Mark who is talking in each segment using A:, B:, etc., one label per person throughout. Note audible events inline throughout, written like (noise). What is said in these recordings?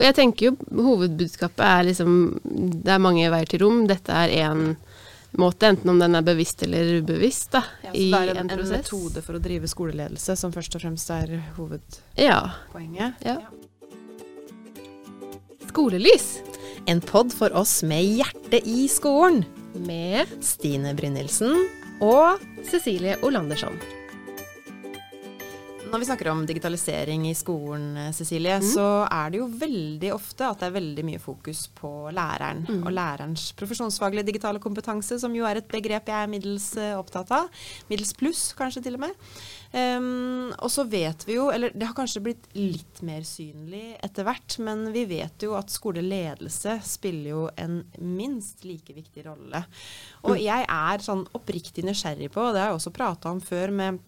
A: Jeg tenker jo hovedbudskapet er liksom Det er mange veier til rom. Dette er én måte, enten om den er bevisst eller ubevisst, da,
B: Ja, så det er en,
A: en
B: en metode for å drive skoleledelse som først og fremst er hovedpoenget.
A: ja. Skolelys
C: En pod for oss med hjerte i skolen.
A: med
C: Stine Brynildsen og
A: Cecilie Olandersson.
B: Når vi snakker om digitalisering i skolen, Cecilie,
A: Mm.
B: så er det jo veldig ofte at det er veldig mye fokus på læreren
A: Mm.
B: og lærerens profesjonsfaglige digitale kompetanse, som jo er et begrep jeg er middels eh, opptatt av. Middels pluss, kanskje til og med. Um, og så vet vi jo, eller det har kanskje blitt litt mer synlig etter hvert, men vi vet jo at skoleledelse spiller jo en minst like viktig rolle. Og jeg er sånn oppriktig nysgjerrig på, og det har jeg også prata om før med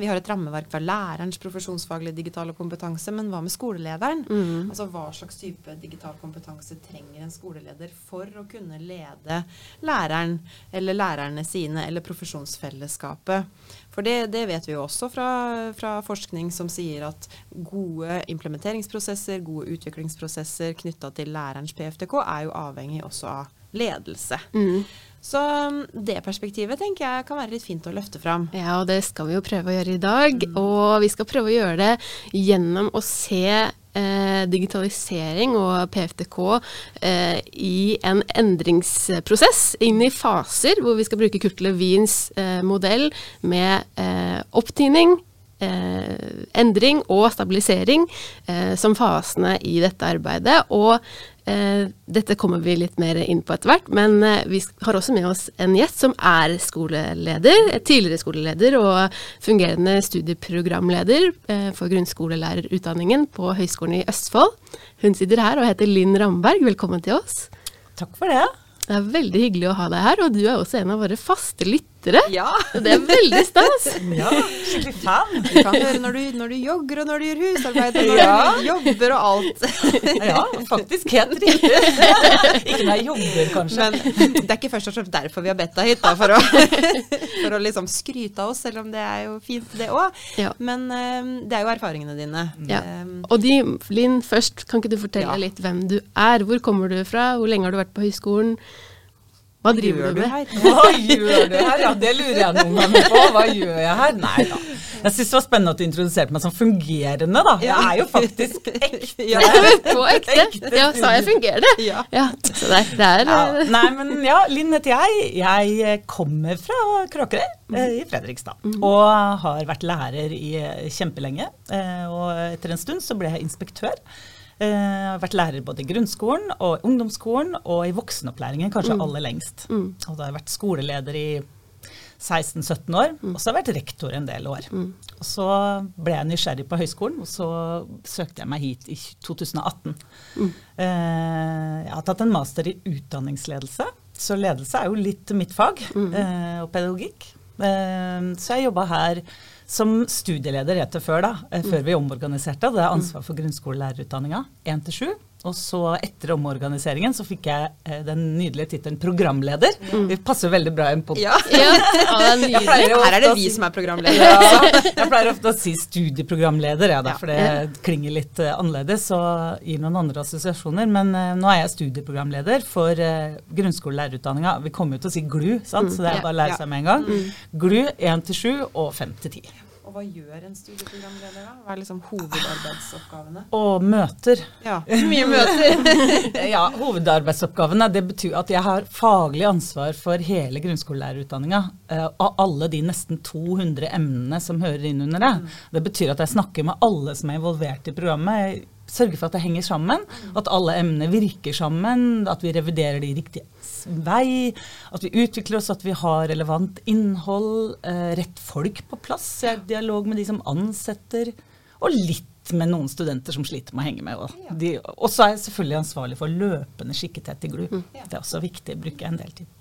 B: vi har et rammeverk for lærerens profesjonsfaglige digitale kompetanse, men hva med skolelederen?
A: Mm.
B: Altså Hva slags type digital kompetanse trenger en skoleleder for å kunne lede læreren, eller lærerne sine, eller profesjonsfellesskapet? For det, det vet vi jo også fra, fra forskning som sier at gode implementeringsprosesser, gode utviklingsprosesser knytta til lærerens PFTK er jo avhengig også av ledelse.
A: Mm.
B: Så um, det perspektivet tenker jeg kan være litt fint å løfte fram.
A: Ja, og det skal vi jo prøve å gjøre i dag. Og vi skal prøve å gjøre det gjennom å se eh, digitalisering og PFTK eh, i en endringsprosess, inn i faser, hvor vi skal bruke Kurt Levins eh, modell med eh, opptining, eh, endring og stabilisering eh, som fasene i dette arbeidet. Og dette kommer vi litt mer inn på etter hvert, men eh, vi har også med oss en gjest som er skoleleder, eh, tidligere skoleleder og fungerende studieprogramleder eh, for grunnskolelærerutdanningen på Høgskolen i Østfold. Hun sitter her og heter Linn Ramberg. Velkommen til oss.
D: Takk for det.
A: Det er veldig hyggelig å ha deg her, og du er også en av våre faste lyttere.
B: Ja,
A: Det er veldig stas. (laughs)
D: Ja, skikkelig fan.
B: du kan høre når du, når du jogger, og når du gjør husarbeid, og når
D: Ja.
B: du jobber og alt. (laughs)
D: Ja, faktisk helt riktig. Ikke når jeg jobber, kanskje.
B: Men det er ikke først og fremst derfor vi har bedt deg hit, da, for å, (laughs) for å liksom skryte av oss, selv om det er jo fint det òg.
A: Ja.
B: Men eh, det er jo erfaringene dine.
A: Ja.
B: Eh,
A: Og de, Linn, først, kan ikke du fortelle
B: Ja.
A: litt hvem du er? Hvor kommer du fra? Hvor lenge har du vært på høyskolen? Hva driver
B: gjør
A: du med?
B: her?
D: Hva gjør du her? Ja, det lurer jeg noen ganger på. Hva gjør jeg her? Nei da. Jeg syns det var spennende at du introduserte meg som fungerende, da. Jeg er jo faktisk ekte.
B: Ja.
A: På ekte? Ja, sa jeg fungerende?
B: Ja.
A: Ja, så det, det er
D: Ja,
A: eh,
D: nei, men ja, Linn heter jeg. Jeg kommer fra Kråkerøy eh, i Fredrikstad. Og har vært lærer i eh, kjempelenge. Eh, Og etter en stund så ble jeg inspektør. Eh, Jeg har vært lærer både i grunnskolen og ungdomsskolen og i voksenopplæringen kanskje aller lengst. Og da har jeg vært skoleleder i 16-17 år, og så har jeg vært rektor en del år. Og så ble jeg nysgjerrig på høyskolen, og så søkte jeg meg hit i 2018. Eh, Jeg har tatt en master i utdanningsledelse, så ledelse er jo litt mitt fag, eh, og pedagogikk. Eh, Så jeg jobba her som studieleder het det før, da, eh, før vi omorganiserte. Det er ansvar for grunnskolelærerutdanninga, 1 til 7. Og så etter omorganiseringen så fikk jeg eh, den nydelige tittelen programleder. Det passer veldig bra i en podkast.
B: Ja. (laughs)
A: Ja, er
B: Her er det vi
D: si-
B: som er programledere.
D: Ja, (laughs) jeg pleier ofte å si studieprogramleder, ja, da,
B: Ja.
D: for det klinger litt uh, annerledes og gir noen andre assosiasjoner. Men uh, nå er jeg studieprogramleder for uh, grunnskolelærerutdanninga. Vi kommer jo til å si GLU, sant? så det er bare å lære seg med en gang. GLU 1 til 7 og 5 til 10.
B: Og hva gjør en studieprogramleder da? Hva er liksom hovedarbeidsoppgavene?
D: Og møter.
B: Ja, (laughs) mye møter. (laughs)
D: Ja, Hovedarbeidsoppgavene det betyr at jeg har faglig ansvar for hele grunnskolelærerutdanninga. eh, Av alle de nesten 200 emnene som hører inn under det. Det betyr at jeg snakker med alle som er involvert i programmet. Jeg sørger for at det henger sammen, at alle emnene virker sammen, at vi reviderer de i riktig s- vei, at vi utvikler oss, at vi har relevant innhold, eh, rett folk på plass, jeg har dialog med de som ansetter, og litt med noen studenter som sliter med å henge med. Og, de, og så er jeg selvfølgelig ansvarlig for løpende skikkethet i GLU. Det er også viktig, bruker jeg en del tid.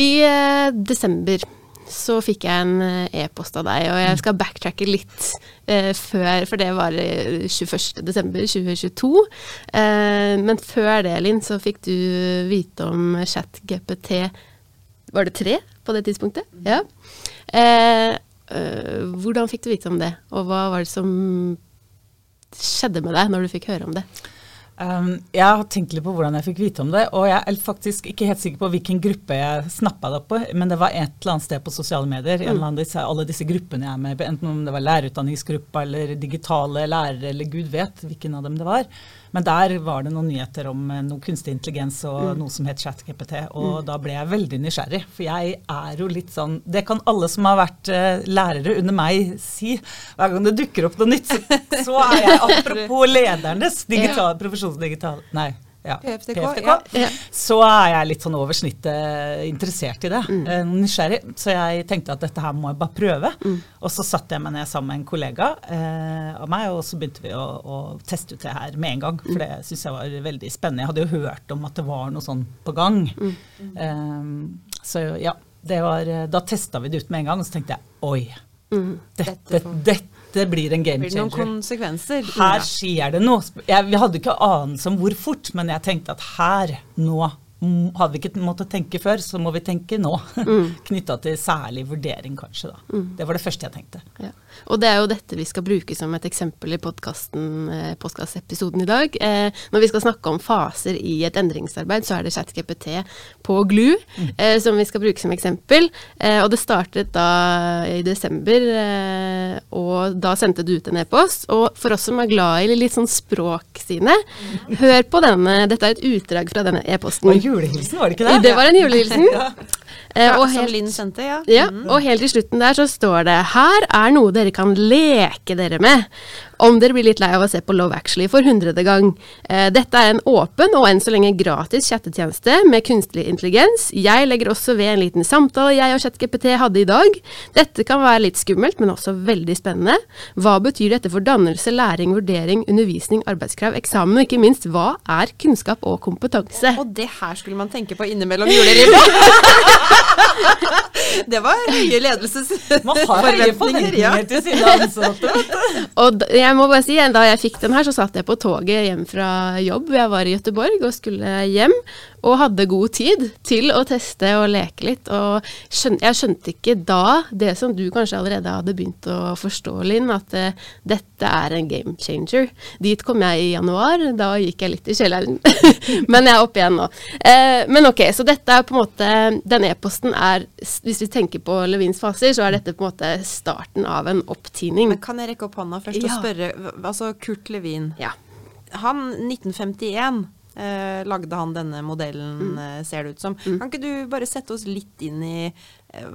A: I eh, desember så fikk jeg en eh, e-post av deg, og jeg skal backtracke litt eh, før, for det var eh, 21. desember 2022. Eh, men før det, Linn, så fikk du vite om ChatGPT Var det tre på det tidspunktet? Ja. Eh, eh, hvordan fikk du vite om det, og hva var det som skjedde med deg når du fikk høre om det?
D: Um, jeg har tenkt litt på hvordan jeg fikk vite om det, og jeg er faktisk ikke helt sikker på hvilken gruppe jeg snappa det opp på, men det var et eller annet sted på sosiale medier. en eller annen disse, Alle disse gruppene jeg er med på, enten om det var lærerutdanningsgruppa eller digitale lærere eller gud vet hvilken av dem det var. Men der var det noen nyheter om eh, noe kunstig intelligens og noe som het ChatGPT, og da ble jeg veldig nysgjerrig. For jeg er jo litt sånn Det kan alle som har vært uh, lærere under meg si. Hver gang det dukker opp noe nytt, så, så er jeg (laughs) apropos ledernes digital, profesjonsdigital Nei. Ja,
B: PFTK,
D: PFTK.
B: ja.
D: Så er jeg litt sånn over snittet interessert i det.
B: Mm.
D: eh, Nysgjerrig. Så jeg tenkte at dette her må jeg bare prøve.
B: Mm.
D: Og så satte jeg meg ned sammen med en kollega eh, av meg, og så begynte vi å, å teste ut det her med en gang.
B: Mm.
D: For det syns jeg var veldig spennende. Jeg hadde jo hørt om at det var noe sånn på gang.
B: Mm.
D: Eh, så ja, det var, eh, da testa vi det ut med en gang, og så tenkte jeg oi. Dette,
B: Dette får-
D: dette blir en game
B: Blir det noen konsekvenser?
D: Her skjer det noe. Jeg, vi hadde ikke anelse om hvor fort, men jeg tenkte at her, nå, mm, hadde vi ikke måttet tenke før, så må vi tenke nå. (laughs) Knytta til særlig vurdering, kanskje. da. Det var det første jeg tenkte.
A: Ja. Og det er jo dette vi skal bruke som et eksempel i podkasten, eh, podkastepisoden i dag. Eh, når vi skal snakke om faser i et endringsarbeid, så er det ChatGPT på GLU eh, som vi skal bruke som eksempel. Eh, og det startet da i desember, eh, og da sendte du ut en e-post. Og for oss som er glad i litt sånn språk, sine, hør på denne. Dette er et utdrag fra denne e-posten.
D: Det var julehilsen, var det ikke det?
A: Det var en julehilsen. (laughs) Eh, og helt-
B: Linn sendte, ja.
A: ja, og helt i slutten der så står det Her er noe dere kan leke dere med. Om dere blir litt lei av å se på Love Actually for hundrede gang. Eh, dette er en åpen og enn så lenge gratis chattetjeneste med kunstig intelligens. Jeg legger også ved en liten samtale jeg og ChatGPT hadde i dag. Dette kan være litt skummelt, men også veldig spennende. Hva betyr dette for dannelse, læring, vurdering, undervisning, arbeidskrav, eksamen, og ikke minst hva er kunnskap og kompetanse?
B: Og det her skulle man tenke på innimellom juleribba. (laughs) det var høye ledelses...
D: Man har høye
B: forventninger, ja.
D: til sine ansatte.
A: Og d- jeg må bare si, da jeg fikk den her, så satt jeg på toget hjem fra jobb. Jeg var i Gøteborg og skulle hjem, og hadde god tid til å teste og leke litt. Og skjøn, jeg skjønte ikke da det som du kanskje allerede hadde begynt å forstå, Linn, at uh, dette er en game changer. Dit kom jeg i januar, da gikk jeg litt i kjelleren. (laughs) men jeg er oppe igjen nå. Uh, men ok, så dette er på en måte Den e-posten er, hvis vi tenker på Levins faser, så er dette på en måte starten av en opptining.
B: Men kan jeg rekke opp hånda først og spørre Altså, Kurt Levin.
A: Ja.
B: Han, 1951, eh, lagde han denne modellen,
A: Mm.
B: eh, ser det ut som. Kan ikke du bare sette oss litt inn i eh,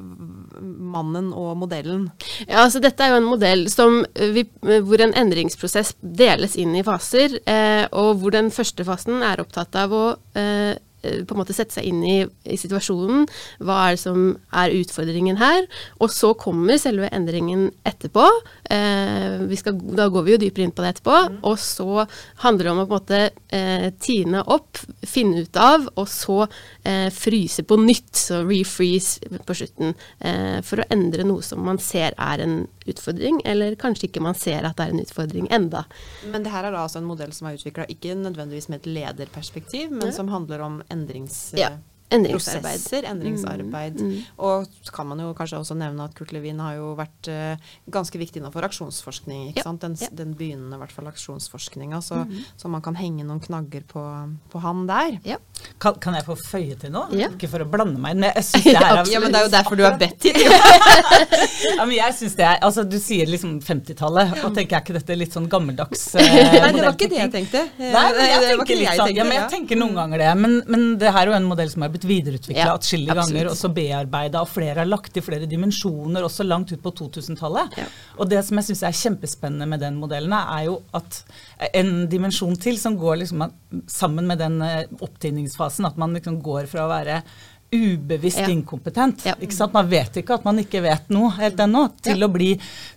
B: mannen og modellen?
A: Ja, altså Dette er jo en modell som vi, hvor en endringsprosess deles inn i faser, eh, og hvor den første fasen er opptatt av å eh, på en måte sette seg inn i, i situasjonen. Hva er det som er utfordringen her? Og så kommer selve endringen etterpå. Eh, vi skal, da går vi jo dypere inn på det etterpå. Og så handler det om å på en måte eh, tine opp, finne ut av, og så eh, fryse på nytt. Så refreeze på slutten. Eh, for å endre noe som man ser er en utfordring, eller kanskje ikke man ser at det er en utfordring enda.
B: Men det her er da altså en modell som er utvikla ikke nødvendigvis med et lederperspektiv, men som handler om endringsprosesser,
A: Ja, endringsarbeid.
B: endringsarbeid. Og så kan man jo kanskje også nevne at Kurt Levin har jo vært uh, ganske viktig innenfor aksjonsforskning. ikke
A: Ja,
B: sant? Den,
A: ja.
B: den begynnende i hvert fall aksjonsforskninga. Så, så man kan henge noen knagger på, på han der.
A: Ja.
D: Kan, kan jeg få føye til noe?
A: Ja.
D: Ikke for å blande meg inn, men jeg syns (laughs) det her er
B: Ja, men det er jo derfor du har bedt hit. (laughs)
D: ja, men jeg synes det er, altså Du sier liksom 50-tallet, og tenker jeg ikke dette litt sånn gammeldags uh, (laughs)
B: Nei, det var ikke det jeg tenkte.
D: Nei, men jeg
B: det var
D: tenker
B: det
D: litt
B: jeg
D: sånn,
B: tenkte,
D: ja, men jeg tenker noen ganger det. Men, men det her er jo en modell som er blitt videreutvikla
A: Ja,
D: atskillige ganger, og så bearbeida, og flere har lagt i flere dimensjoner, også langt ut på 2000-tallet.
A: Ja.
D: Og det som jeg syns er kjempespennende med den modellen, er jo at en dimensjon til som går liksom sammen med den eh, opptinningsfasen, at man liksom går fra å være ubevisst
A: Ja.
D: inkompetent.
A: Ja.
D: Man vet ikke at man ikke vet noe helt ennå, til, å, bli,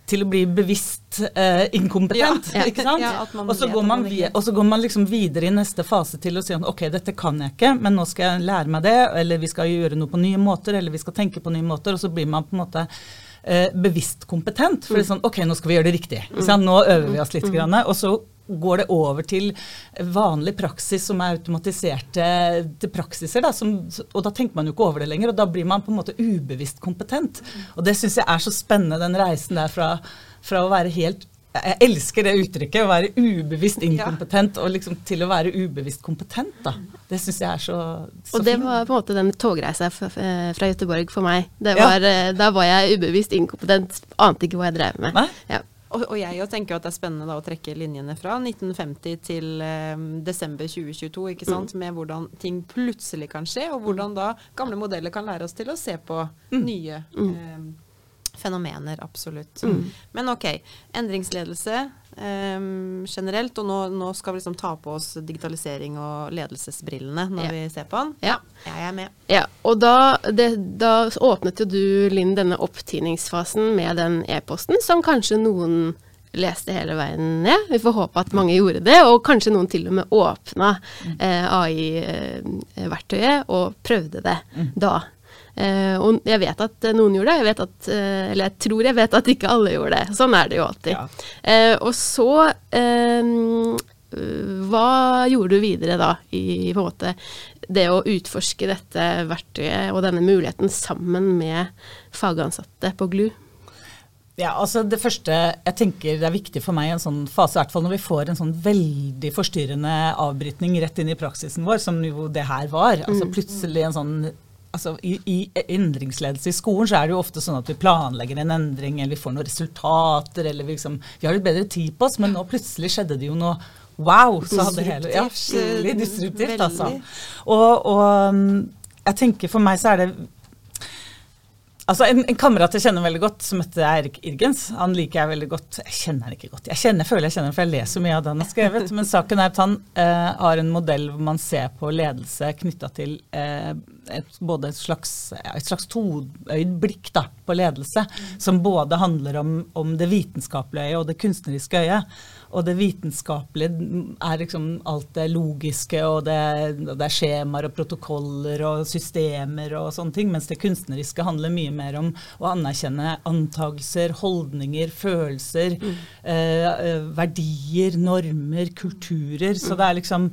D: til å bli bevisst eh, inkompetent.
B: Ja. Ja,
D: og, så går man går man liksom videre i neste fase til å si ok, dette kan jeg ikke, men nå skal jeg lære meg det, eller vi skal gjøre noe på nye måter, eller vi skal tenke på nye måter, og så blir man på en måte eh, bevisst kompetent. For det er sånn, ok, nå skal vi gjøre det riktig. Nå øver vi oss litt, grann, og så går det over til vanlig praksis som er automatiserte praksiser. Da, som, og da tenker man jo ikke over det lenger, og da blir man på en måte ubevisst kompetent. Og det syns jeg er så spennende, den reisen der fra, fra å være helt jeg elsker det uttrykket, å være ubevisst inkompetent og liksom til å være ubevisst kompetent. da. Det syns jeg er så, så
A: Og det
D: fint.
A: var på en måte den togreisa fra Göteborg for meg. Det
D: Ja.
A: var, eh, Da var jeg ubevisst inkompetent, ante ikke hva jeg drev med.
D: Nei?
A: Ja.
B: Og, og jeg jo tenker at det er spennende da å trekke linjene fra 1950 til eh, desember 2022, ikke sant? med hvordan ting plutselig kan skje, og hvordan da gamle modeller kan lære oss til å se på nye eh, fenomener. Absolutt. Men ok, endringsledelse eh, generelt, og nå, nå skal vi liksom ta på oss digitalisering og ledelsesbrillene når
A: Ja.
B: vi ser på den.
A: Ja.
B: Jeg er med.
A: Ja, og da, det, da åpnet jo du, Linn, denne opptiningsfasen med den e-posten, som kanskje noen leste hele veien ned. Vi får håpe at mange gjorde det, og kanskje noen til og med åpna eh, AI-verktøyet og prøvde det da. Eh, og jeg vet at eh, noen gjorde det, jeg vet at, eh, eller jeg tror jeg vet at ikke alle gjorde det. Sånn er det jo alltid.
D: Ja.
A: Eh, og så hva gjorde du videre da i på en måte det å utforske dette verktøyet og denne muligheten sammen med fagansatte på GLU?
D: Ja, altså Det første jeg tenker det er viktig for meg i en sånn fase, i hvert fall når vi får en sånn veldig forstyrrende avbrytning rett inn i praksisen vår, som jo det her var. altså Plutselig en sånn altså i, I endringsledelse i skolen så er det jo ofte sånn at vi planlegger en endring, eller vi får noen resultater, eller vi, liksom, vi har litt bedre tid på oss, men nå plutselig skjedde det jo noe Wow! Så hadde hele, ja, skikkelig disruptivt, altså. Og, og um, jeg tenker for meg så er det Altså en, en kamerat jeg kjenner veldig godt, som heter Eirik Irgens, han liker jeg veldig godt. Jeg kjenner han ikke godt. Jeg kjenner, føler jeg kjenner for jeg leser mye av det han har skrevet. Men saken er at han eh, har en modell hvor man ser på ledelse knytta til eh, et, både et slags, et slags toøyd blikk da, på ledelse, som både handler om, om det vitenskapelige øyet og det kunstneriske øyet. Og det vitenskapelige er liksom alt det logiske, og det, og det er skjemaer og protokoller og systemer og sånne ting, mens det kunstneriske handler mye mer om å anerkjenne antagelser, holdninger, følelser, mm. eh, verdier, normer, kulturer. Så det er liksom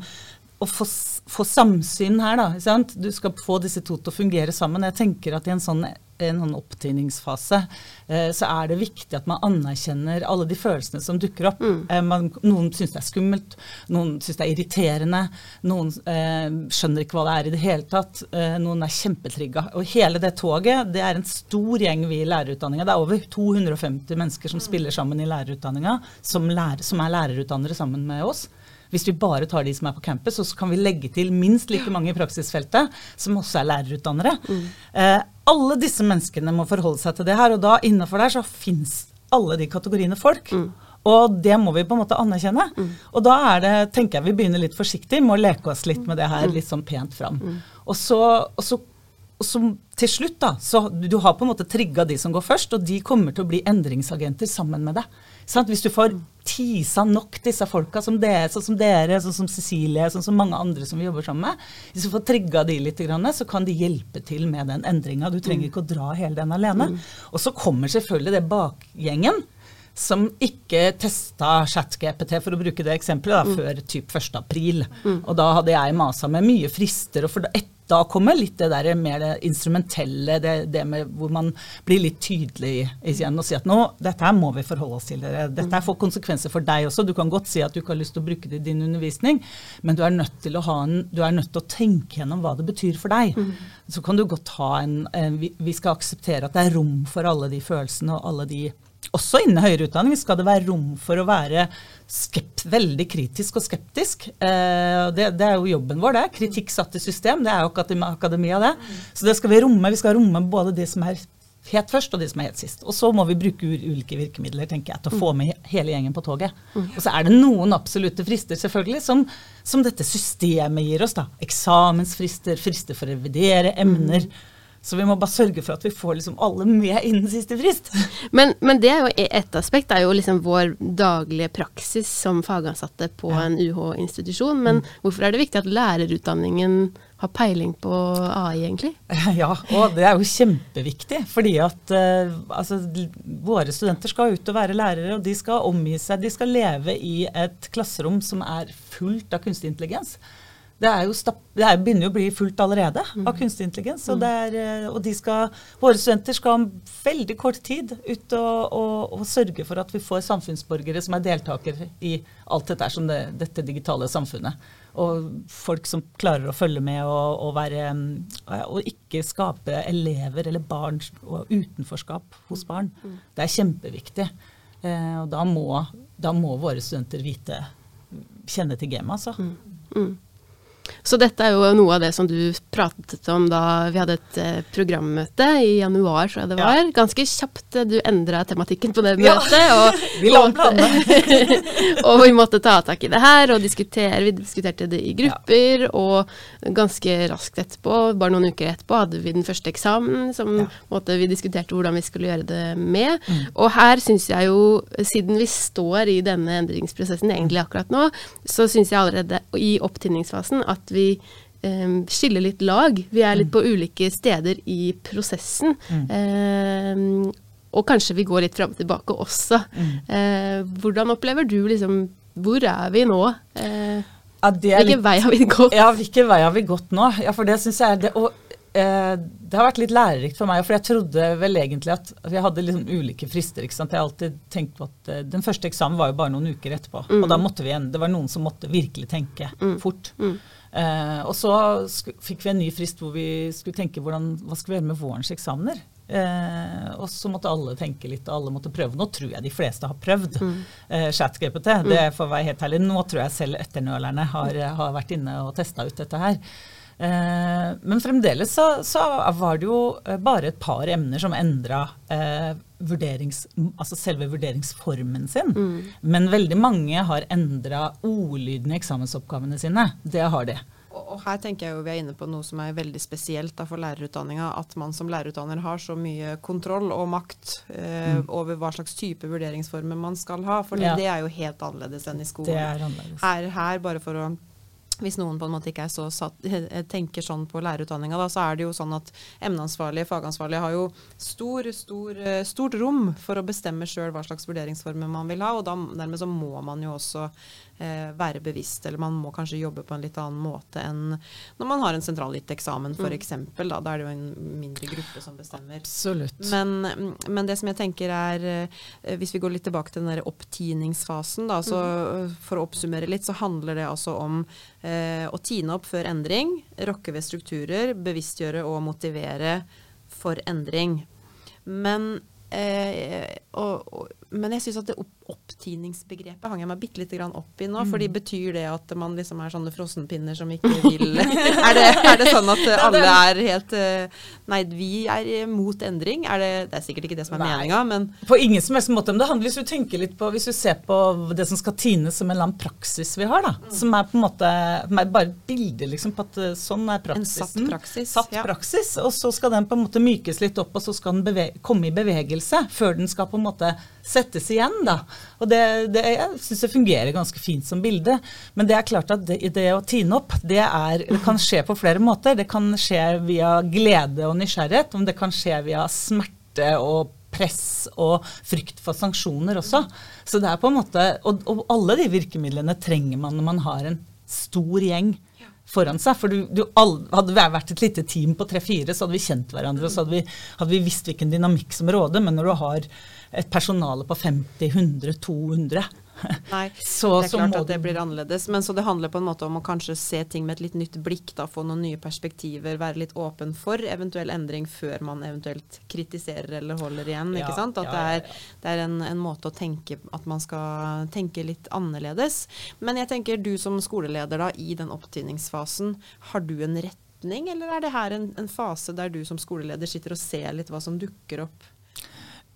D: å få, få samsyn her, da. Du skal få disse to til å fungere sammen. Jeg tenker at i en sånn, en sånn opptiningsfase eh, så er det viktig at man anerkjenner alle de følelsene som dukker opp. Mm. man, noen syns det er skummelt, noen syns det er irriterende, noen eh, skjønner ikke hva det er i det hele tatt, eh, noen er kjempetrigga. Og hele det toget, det er en stor gjeng vi i lærerutdanninga. Det er over 250 mennesker som spiller sammen i lærerutdanninga, som, lærer, som er lærerutdannere sammen med oss. Hvis vi bare tar de som er på campus, så kan vi legge til minst like mange i praksisfeltet som også er lærerutdannere. Eh, alle disse menneskene må forholde seg til det her, og da innenfor der så fins alle de kategoriene folk. Og det må vi på en måte anerkjenne. Og da er det, tenker jeg vi begynner litt forsiktig med å leke oss litt med det her litt sånn pent fram. Og så, og så og så til slutt, da, så du har på en måte trigga de som går først, og de kommer til å bli endringsagenter sammen med deg. Sant? Hvis du får tisa nok disse folka, som dere, sånn som dere, sånn som Cecilie, sånn som mange andre som vi jobber sammen med, hvis du får trigga de litt, så kan de hjelpe til med den endringa. Du trenger ikke å dra hele den alene. Og så kommer selvfølgelig det bakgjengen som ikke testa ChatGPT, for å bruke det eksempelet, da, før typ 1. april. Og da hadde jeg masa med mye frister. og for da, et, da kommer litt det der mer det instrumentelle, det, det med hvor man blir litt tydelig igjen og sier at nå, dette her må vi forholde oss til. Dere. Dette her får konsekvenser for deg også. Du kan godt si at du ikke har lyst til å bruke det i din undervisning, men du er nødt til å, ha en, du er nødt til å tenke gjennom hva det betyr for deg. Så kan du godt ha en, en vi, vi skal akseptere at det er rom for alle de følelsene og alle de også innen høyere utdanning skal det være rom for å være skept, veldig kritisk og skeptisk. Eh, det, det, er jo jobben vår, det. Kritikk satt i system. Det er jo akademia, det. Så det skal vi romme. Vi skal romme både det som er helt først, og det som er helt sist. Og så må vi bruke ulike virkemidler tenker jeg, til å få med hele gjengen på toget. Og så er det noen absolutte frister, selvfølgelig, som, som dette systemet gir oss. da. Eksamensfrister, frister for å revidere emner. Så vi må bare sørge for at vi får liksom alle med innen siste frist.
A: Men, men det er jo ett aspekt, det er jo liksom vår daglige praksis som fagansatte på en UH-institusjon. Men hvorfor er det viktig at lærerutdanningen har peiling på AI, egentlig? (laughs)
D: Ja, og det er jo kjempeviktig. Fordi at uh, altså, våre studenter skal ut og være lærere, og de skal omgi seg De skal leve i et klasserom som er fullt av kunstig intelligens. Det, er jo stapp, det er, begynner jo å bli fullt allerede av kunstig intelligens. Og, det er, eh, og de skal, våre studenter skal om veldig kort tid ut og, og, og sørge for at vi får samfunnsborgere som er deltakere i alt dette, som det, dette digitale samfunnet. Og folk som klarer å følge med og, og, være, og ikke skape elever eller barn og utenforskap hos barn. Det er kjempeviktig. Eh, og da må, da må våre studenter vite kjenne til gamet, altså. Mm.
A: Så dette er jo noe av det som du pratet om da vi hadde et eh, programmøte i januar, tror jeg det var. Ja. Ganske kjapt eh, du endra tematikken på det møtet. Ja. (laughs) Og,
D: vi la om planene. (laughs)
A: og vi måtte ta tak i det her og diskutere. Vi diskuterte det i grupper, ja. og ganske raskt etterpå, bare noen uker etterpå, hadde vi den første eksamen som måte, vi diskuterte hvordan vi skulle gjøre det med. Mm. Og her syns jeg jo, siden vi står i denne endringsprosessen egentlig akkurat nå, så syns jeg allerede i opptinningsfasen at at vi um, skiller litt lag. Vi er litt mm. på ulike steder i prosessen. Mm. Um, og kanskje vi går litt fram og tilbake også. Mm. Uh, hvordan opplever du liksom Hvor er vi nå? Uh, ja, hvilken litt, vei har vi gått?
D: Ja, hvilken vei har vi gått nå? Ja, for det syns jeg er det. Og uh, det har vært litt lærerikt for meg, for jeg trodde vel egentlig at, at jeg hadde liksom ulike frister. ikke sant? Jeg har alltid tenkt på at Den første eksamen var jo bare noen uker etterpå. Mm. Og da måtte vi igjen, det var noen som måtte virkelig tenke mm. fort. Mm. Eh, og så fikk vi en ny frist hvor vi skulle tenke hvordan, hva skal vi gjøre med vårens eksamener. Eh, og så måtte alle tenke litt, og alle måtte prøve. Nå tror jeg de fleste har prøvd mm. eh, ChatGPT. Mm. Det får være helt ærlig. Nå tror jeg selv etternølerne har, har vært inne og testa ut dette her. Eh, men fremdeles så, så, var det jo eh, bare et par emner som endra eh, altså selve vurderingsformen sin. Mm. Men veldig mange har endra ordlyden i eksamensoppgavene sine. Det har de.
B: Og her tenker jeg jo vi er inne på noe som er veldig spesielt for lærerutdanninga. At man som lærerutdanner har så mye kontroll og makt eh, mm. over hva slags type vurderingsformer man skal ha. For ja. det er jo helt annerledes enn i skolen.
D: Det er annerledes.
B: Her, her bare for å hvis noen på en måte ikke så satt, tenker sånn på lærerutdanninga, så er det jo sånn at emneansvarlige, fagansvarlige har jo stor, stor, eh, stort rom for å bestemme sjøl hva slags vurderingsformer man vil ha. Og da, dermed så må man jo også eh, være bevisst, eller man må kanskje jobbe på en litt annen måte enn når man har en sentralgitt-eksamen f.eks. Mm. Da, da er det jo en mindre gruppe som bestemmer.
D: Absolutt.
B: Men, men det som jeg tenker er, eh, hvis vi går litt tilbake til den der opptiningsfasen, da, så mm. for å oppsummere litt, så handler det altså om eh, å tine opp før endring, rokke ved strukturer, bevisstgjøre og motivere for endring. Men Eh, og, og, men jeg syns at det opp, opptiningsbegrepet hang jeg meg bitte lite grann opp i nå. Mm. fordi betyr det at man liksom er sånne frossenpinner som ikke vil (laughs) (laughs) er, det, er, det, sånn at alle er helt uh, Nei, vi er mot endring. Er det, det, er sikkert ikke det som er meninga, men
D: På ingen som helst måte. Men det handler, hvis du tenker litt på Hvis du ser på det som skal tines som en eller annen praksis vi har, da. Mm. Som er på en måte bare et bilde liksom, på at eh, sånn er praksisen.
B: En satt praksis.
D: Satt
B: ja.
D: praksis. Og så skal den på en måte mykes litt opp, og så skal den komme i bevegelse før den skal på en måte settes igjen. da. Og det, det, Jeg syns det fungerer ganske fint som bilde. Men det er klart at det, det å tine opp, det, er, det, kan skje på flere måter. Det kan skje via glede og nysgjerrighet, om det kan skje via smerte og press og frykt for sanksjoner også. Så det er på en måte, Og, og alle de virkemidlene trenger man når man har en stor gjeng foran seg. For du, du all, hadde vi vært et lite team på tre-fire, så hadde vi kjent hverandre. og så hadde vi, hadde vi visst hvilken dynamikk som råder. Men når du har et personale på 50, 100, 200
B: Nei, (laughs) så, det er klart at det blir annerledes. Men så det handler på en måte om å kanskje se ting med et litt nytt blikk. da, Få noen nye perspektiver, være litt åpen for eventuell endring før man eventuelt kritiserer eller holder igjen. Ja, ikke sant? At ja, ja, det er, det er en, en, måte å tenke at man skal tenke litt annerledes. Men jeg tenker du som skoleleder da, i den opptidningsfasen, har du en retning, eller er det her en, en fase der du som skoleleder sitter og ser litt hva som dukker opp?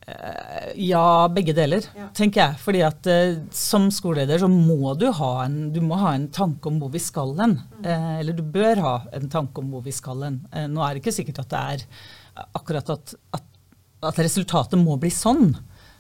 D: Eh, ja, begge deler, ja. tenker jeg. Fordi at uh, som skoleleder så må du ha en, du må ha en tanke om hvor vi skal hen. Mm. Uh, eller du bør ha en tanke om hvor vi skal hen. Uh, nå er det ikke sikkert at det er akkurat at, at, at resultatet må bli sånn.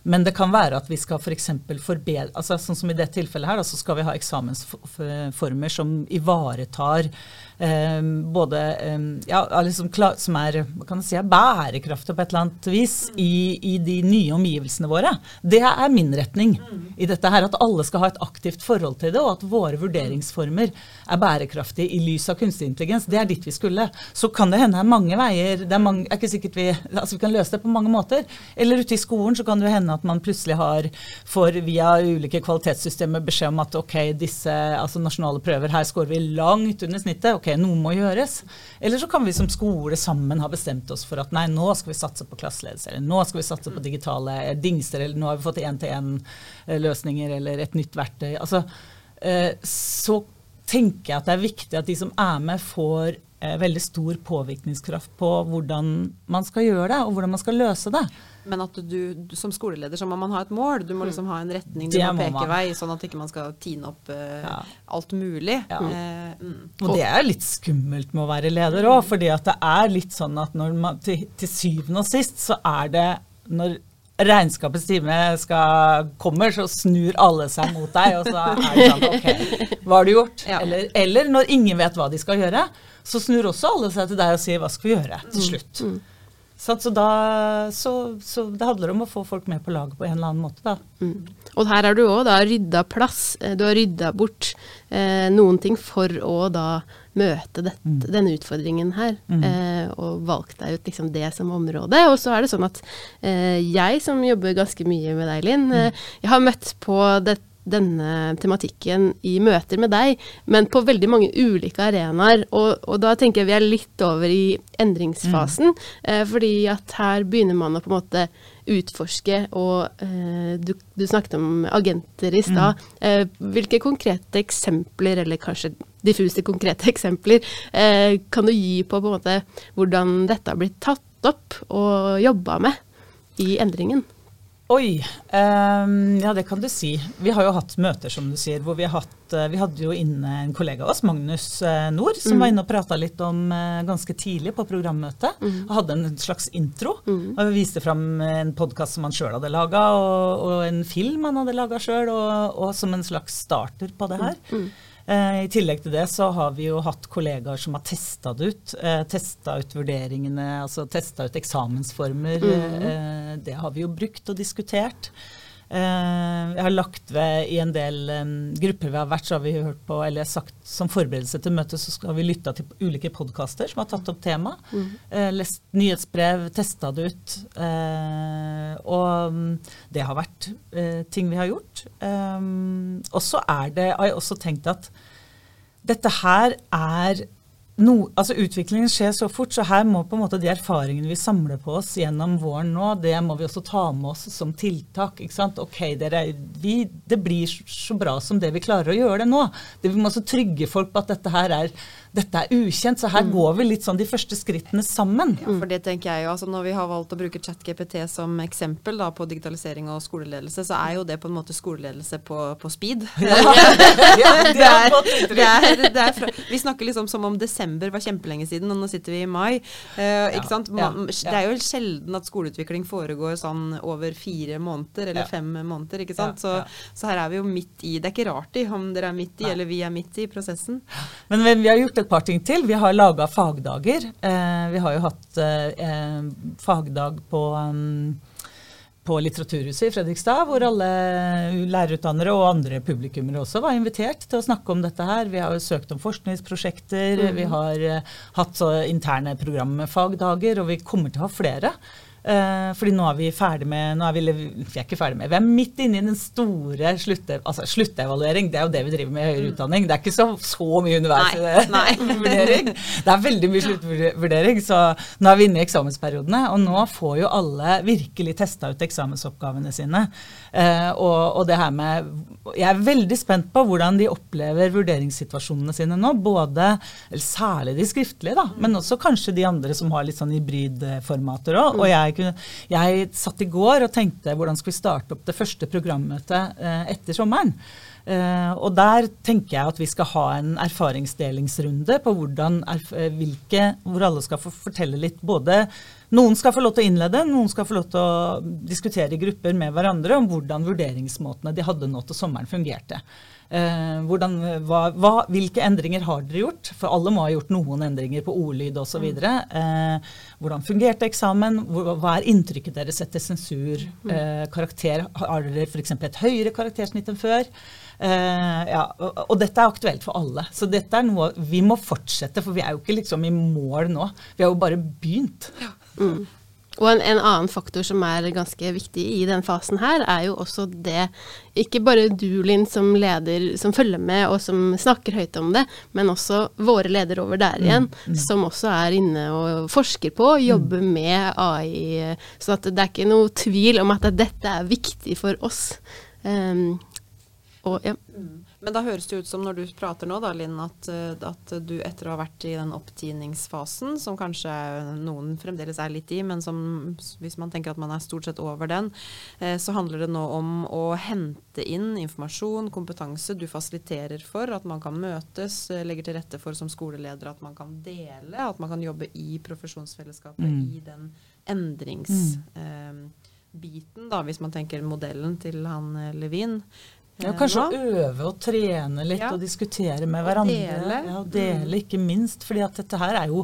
D: Men det kan være at vi skal f.eks. For forbedre altså Sånn som i det tilfellet her, da, så skal vi ha eksamensformer som ivaretar både eh, ja, liksom som er hva kan si, bærekraftig på et eller annet vis i, i, de nye omgivelsene våre. Det er min retning i dette her. At alle skal ha et aktivt forhold til det, og at våre vurderingsformer er bærekraftige i lys av kunstig intelligens. Det er dit vi skulle. Så kan det hende det er mange veier. Det er, mange, er ikke sikkert vi, altså vi kan løse det på mange måter. Eller ute i skolen så kan det hende at man plutselig har, får via ulike kvalitetssystemer beskjed om at ok, disse altså nasjonale prøver, her scorer vi langt under snittet. Ok, noe må gjøres. Eller så kan vi som skole sammen ha bestemt oss for at nei, nå skal vi satse på klasseledelse, eller nå skal vi satse på digitale dingser, eller nå har vi fått én-til-én-løsninger eller et nytt verktøy. Altså, eh, så tenker jeg at det er viktig at de som er med, får eh, veldig stor påvirkningskraft på hvordan man skal gjøre det, og hvordan man skal løse det.
B: Men at du, du som skoleleder så må man ha et mål. Du må liksom ha en retning, du
D: Det
B: må peke vei, sånn at ikke man skal tine opp uh,
D: Ja.
B: alt mulig.
D: Ja.
B: Uh, mm.
D: Og det er litt skummelt med å være leder òg, fordi det er litt sånn at når man, til, til syvende og sist så er det når regnskapets time skal, kommer, så snur alle seg mot deg, og så er det sånn (laughs) OK, hva har du gjort?
B: Ja.
D: Eller, eller når ingen vet hva de skal gjøre, så snur også alle seg til deg og sier hva skal vi gjøre til slutt? Sant? Så, da, så, så det handler om å få folk med på laget på en eller annen måte, da.
A: Mm. Og her har du òg da rydda plass. eh, Du har rydda bort eh, noen ting for å da møte dette,
D: Mm.
A: denne utfordringen her. Eh, og valgt deg ut liksom det som område. Og så er det sånn at eh, jeg som jobber ganske mye med deg, Linn,
D: Mm.
A: eh, jeg har møtt på det, denne tematikken i møter med deg, men på veldig mange ulike arenaer. Og, og da tenker jeg vi er litt over i endringsfasen, mm. fordi at her begynner man å på en måte utforske, og eh, du, du snakket om agenter i stad. Eh, hvilke konkrete eksempler, eller kanskje diffuse konkrete (laughs) eksempler, eh, kan du gi på, på måte, hvordan dette har blitt tatt opp og jobba med i endringen?
D: Oi. Um, ja, det kan du si. Vi har jo hatt møter, som du sier, hvor vi har hatt eh, Vi hadde jo inne en kollega av oss, Magnus eh, Nord, som var inne og prata litt om eh, ganske tidlig på programmøtet. Og hadde en slags intro. Og viste fram en podkast som han sjøl hadde laga, og, og en film han hadde laga sjøl, og, og som en slags starter på det her. Eh, I tillegg til det så har vi jo hatt kollegaer som har testa det ut. Eh, testa ut vurderingene, altså testa ut eksamensformer. Mm. det har vi jo brukt og diskutert. Eh, jeg har lagt ved i en del grupper vi har vært, så har vi hørt på, eller sagt som forberedelse til møtet, så skal vi lytte til ulike podkaster som har tatt opp tema. Eh, lest nyhetsbrev, testa det ut. Eh, og mm, det har vært eh, ting vi har gjort. Og så er det, har jeg også tenkt at dette her er no, altså Utviklingen skjer så fort, så her må på en måte de erfaringene vi samler på oss gjennom våren nå, det må vi også ta med oss som tiltak. ikke sant? Ok, dere, vi, Det blir så bra som det vi klarer å gjøre det nå. Det, vi må også trygge folk på at dette her er, dette er ukjent. Så her går vi litt sånn de første skrittene sammen.
B: Ja, for det tenker jeg jo, altså Når vi har valgt å bruke ChatGPT som eksempel da, på digitalisering og skoleledelse, så er jo det på en måte skoleledelse på, på speed. (laughs)
D: Ja, ja,
B: Det
D: er
B: det er, det er fra, vi snakker liksom som om desember var kjempelenge siden, og nå sitter vi i mai. Uh, ikke sant? Man. Det er jo sjelden at skoleutvikling foregår sånn over fire måneder, eller fem måneder. ikke sant? Så, så her er vi jo midt i. Det er ikke rart i om dere er midt i,
D: Nei.
B: eller vi er midt i prosessen.
D: Men men vi har gjort et par ting til. Vi har laga fagdager. Eh, vi har jo hatt eh, fagdag på, um, på Litteraturhuset i Fredrikstad, hvor alle lærerutdannere og andre publikummere også var invitert til å snakke om dette her. Vi har jo søkt om forskningsprosjekter, vi har eh, hatt interne fagdager, og vi kommer til å ha flere. Eh, fordi nå er vi ferdig med nå er vi, vi er ikke ferdig med, vi er midt inne i den store slutte, altså sluttevaluering. Det er jo det vi driver med i høyere utdanning. Det er ikke så, så mye underveisvurdering. det. (laughs) Det er veldig mye sluttvurdering, så nå er vi inne i eksamensperiodene. Og nå får jo alle virkelig testa ut eksamensoppgavene sine. Eh, og, og det her med Jeg er veldig spent på hvordan de opplever vurderingssituasjonene sine nå. Både, særlig de skriftlige, da, men også kanskje de andre som har litt sånn hybridformater òg. Og jeg, jeg satt i går og tenkte hvordan skal vi starte opp det første programmøtet eh, etter sommeren. Eh, og der tenker jeg at vi skal ha en erfaringsdelingsrunde på hvordan, erf eh, hvilke, hvor alle skal få fortelle litt både Noen skal få lov til å innlede, noen skal få lov til å diskutere i grupper med hverandre om hvordan vurderingsmåtene de hadde nå til sommeren, fungerte. Eh, hvordan, hva, hva, hvilke endringer har dere gjort? For alle må ha gjort noen endringer på ordlyd osv. Eh, hvordan fungerte eksamen? Hva, hva er inntrykket deres etter sensur? Eh, karakter, har dere f.eks. et høyere karaktersnitt enn før? Uh, ja, og, og, dette er aktuelt for alle. Så dette er noe vi må fortsette, for vi er jo ikke liksom i mål nå. Vi har jo bare begynt. Ja.
A: Mm. Og en, en, annen faktor som er ganske viktig i den fasen her, er jo også det Ikke bare du, Linn, som leder, som følger med og som snakker høyt om det, men også våre ledere over der igjen, mm, mm. som også er inne og forsker på, og jobber mm. med AI. Så det er ikke noe tvil om at dette er viktig for oss. Um, og, ja.
B: Mm. Men da høres det ut som når du prater nå, da, Linn, at, eh, at, du etter å ha vært i den opptiningsfasen, som kanskje noen fremdeles er litt i, men som hvis man tenker at man er stort sett over den, eh, så handler det nå om å hente inn informasjon, kompetanse du fasiliterer for, at man kan møtes, eh, legger til rette for som skoleleder at man kan dele, at man kan jobbe i profesjonsfellesskapet mm. i den endringsbiten, mm. eh, da, hvis man tenker modellen til han Levin.
D: Ja, kanskje å øve og trene litt ja. og diskutere med hverandre. Og dele. Ja, og dele, ikke minst. fordi at dette her er jo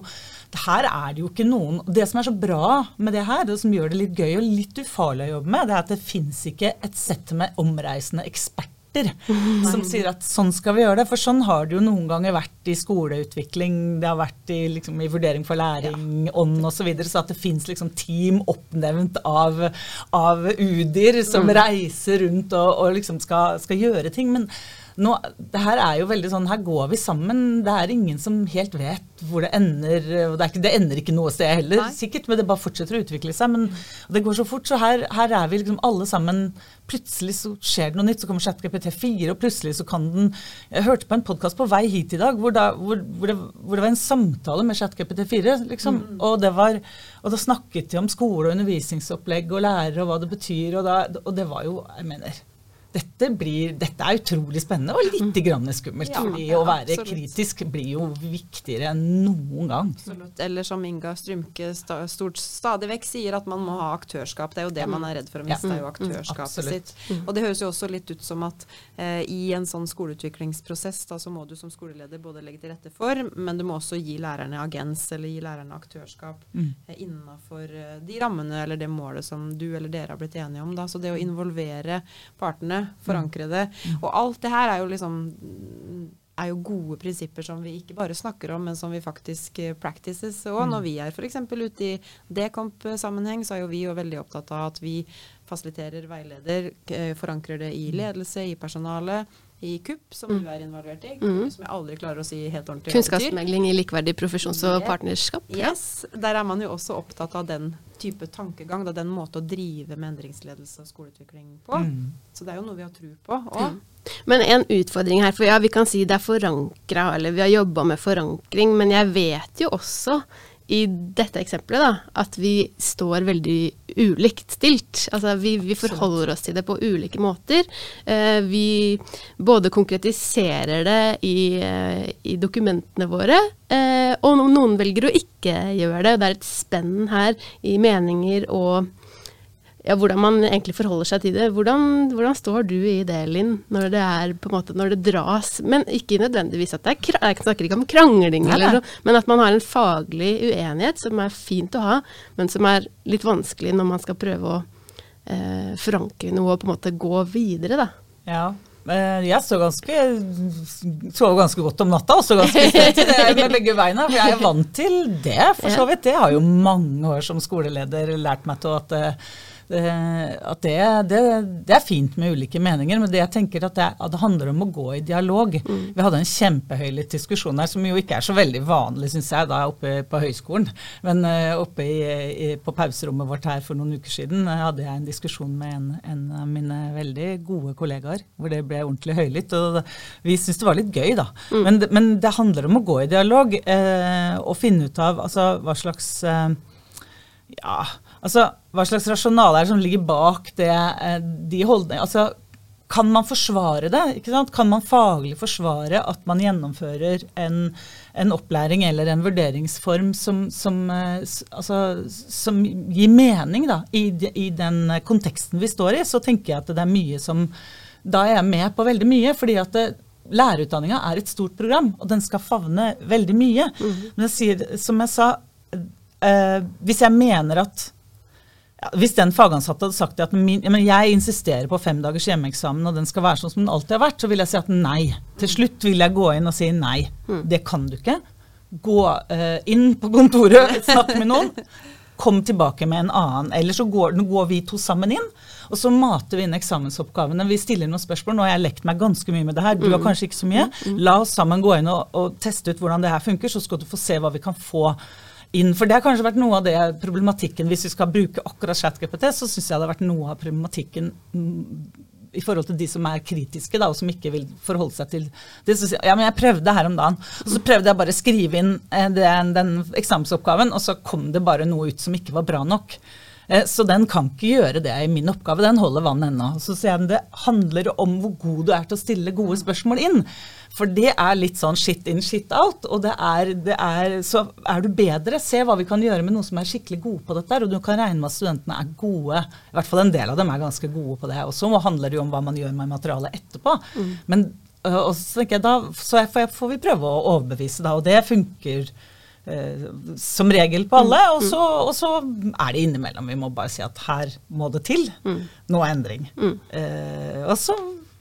D: det her er det jo ikke noen Det som er så bra med det her, det som gjør det litt gøy og litt ufarlig å jobbe med, det er at det fins ikke et sett med omreisende eksperter eksperter som sier at sånn skal vi gjøre det. For sånn har det jo noen ganger vært i skoleutvikling, det har vært i, liksom, i vurdering for læring, ja. ånd osv. Så, videre, så at det fins liksom team oppnevnt av, av UDIR som mm. reiser rundt og, og liksom skal, skal gjøre ting. men nå, det her er jo veldig sånn, her går vi sammen. Det er ingen som helt vet hvor det ender. og Det, ikke, det ender ikke noe sted heller, Nei. sikkert, men det bare fortsetter å utvikle seg. Men det går så fort, så her, her er vi liksom alle sammen Plutselig så skjer det noe nytt, så kommer ChatGPT4, og plutselig så kan den Jeg hørte på en podkast på vei hit i dag hvor, da, hvor, hvor, det, hvor det, var en samtale med ChatGPT4, liksom. Mm. Og, det var, og da snakket de om skole og undervisningsopplegg og lærere og hva det betyr, og, da, og det var jo Jeg mener dette, blir, dette, er utrolig spennende og litt grann skummelt. Ja, fordi ja, å være absolutt. kritisk blir jo viktigere enn noen gang.
B: Absolutt. Eller som Inga Strymke stort, stadig vekk sier, at man må ha aktørskap. Det er jo det man er redd for å miste, er jo aktørskapet mm, sitt. Og det høres jo også litt ut som at eh, i en sånn skoleutviklingsprosess da, så må du som skoleleder både legge til rette for, men du må også gi lærerne agens eller gi lærerne aktørskap mm. eh, innenfor eh, de rammene eller det målet som du eller dere har blitt enige om. Da. Så det å involvere partene forankre det. Og alt det her er jo liksom er jo gode prinsipper som vi ikke bare snakker om, men som vi faktisk uh, practices. Og når vi er f.eks. ute i Dekomp-sammenheng, så er jo vi jo veldig opptatt av at vi fasiliterer, veileder, uh, forankrer det i ledelse, i personale, i KUP, som mm. du er involvert i, mm. som jeg aldri klarer å si helt ordentlig
A: Kunnskapsmegling i likeverdig profesjons- og partnerskap.
B: Yes, Der er man jo også opptatt av den type tankegang, da, den måte å drive med endringsledelse og skoleutvikling på. Mm. Så det er jo noe vi har tro på òg.
A: Men en utfordring her, for ja, vi kan si det er forankra, eller vi har jobba med forankring, men jeg vet jo også i dette eksempelet da, at vi står veldig ulikt stilt. Altså vi, vi forholder oss til det på ulike måter. Eh, vi både konkretiserer det i, eh, i dokumentene våre, eh, og noen velger å ikke gjøre det. Det er et spenn her i meninger og ja, hvordan man egentlig forholder seg til det. Hvordan, hvordan, står du i det, Linn, når det er på en måte, når det dras Men ikke nødvendigvis at det er Jeg snakker ikke om krangling, eller noe, men at man har en faglig uenighet som er fint å ha, men som er litt vanskelig når man skal prøve å eh, forankre noe og på en måte gå videre, da.
D: Ja. Jeg sov ganske, sov ganske godt om natta, også ganske støtt med begge beina. For jeg er vant til det, for så vidt. Det har jo mange år som skoleleder lært meg til at eh, at det, det, det, er fint med ulike meninger, men det jeg tenker at det, at det handler om å gå i dialog. Mm. Vi hadde en kjempehøylytt diskusjon her, som jo ikke er så veldig vanlig, syns jeg, da oppe på høyskolen. Men uh, oppe i, i, på pauserommet vårt her for noen uker siden uh, hadde jeg en diskusjon med en, en, av mine veldig gode kollegaer, hvor det ble ordentlig høylytt. Og vi syntes det var litt gøy, da. Mm. Men, men, det handler om å gå i dialog eh, og finne ut av altså, hva slags ja, Altså, hva slags rasjonale er det som ligger bak det, eh, de holdningene? Altså, kan man forsvare det? ikke sant? Kan man faglig forsvare at man gjennomfører en, en opplæring eller en vurderingsform som, som, eh, altså, som gir mening da, i, i den konteksten vi står i? Så tenker jeg at det er mye som Da er jeg med på veldig mye. fordi at det, Lærerutdanninga er et stort program, og den skal favne veldig mye. Men jeg sier, som jeg sa, eh, hvis jeg mener at Hvis den fagansatte hadde sagt at min, men jeg insisterer på fem dagers hjemmeeksamen, og den skal være sånn som den alltid har vært, så vil jeg si at nei. Til slutt vil jeg gå inn og si nei. Det kan du ikke. Gå uh, inn på kontoret, (laughs) snakk med noen. Kom tilbake med en annen. Eller så går, går vi to sammen inn, og så mater vi inn eksamensoppgavene. Vi stiller noen spørsmål. Nå har jeg lekt meg ganske mye med det her. Du har kanskje ikke så mye. La oss sammen gå inn og, og teste ut hvordan det her funker, så skal du få se hva vi kan få inn. For det har kanskje vært noe av det problematikken Hvis vi skal bruke akkurat ChatGPT, så syns jeg det har vært noe av problematikken mm, i forhold til de som er kritiske, da, og som ikke vil forholde seg til det. Så ja, men jeg prøvde her om dagen, og så prøvde jeg bare å skrive inn eh, den, den eksamensoppgaven, og så kom det bare noe ut som ikke var bra nok. Eh, Så den kan ikke gjøre det i min oppgave. Den holder vann ennå. Så sier jeg, det handler om hvor god du er til å stille gode spørsmål inn. For det er litt sånn shit in, shit out. Og det er, det er, så er du bedre, se hva vi kan gjøre med noen som er skikkelig gode på dette. Og du kan regne med at studentene er gode. I hvert fall en del av dem er ganske gode på det. Og så handler det jo om hva man gjør med materialet etterpå. Men øh, og så tenker jeg da, så jeg- får, vi prøve å overbevise, da. Og det funker som regel på alle. Og så, og så er det innimellom. Vi må bare si at her må det til noe endring. Eh, og så,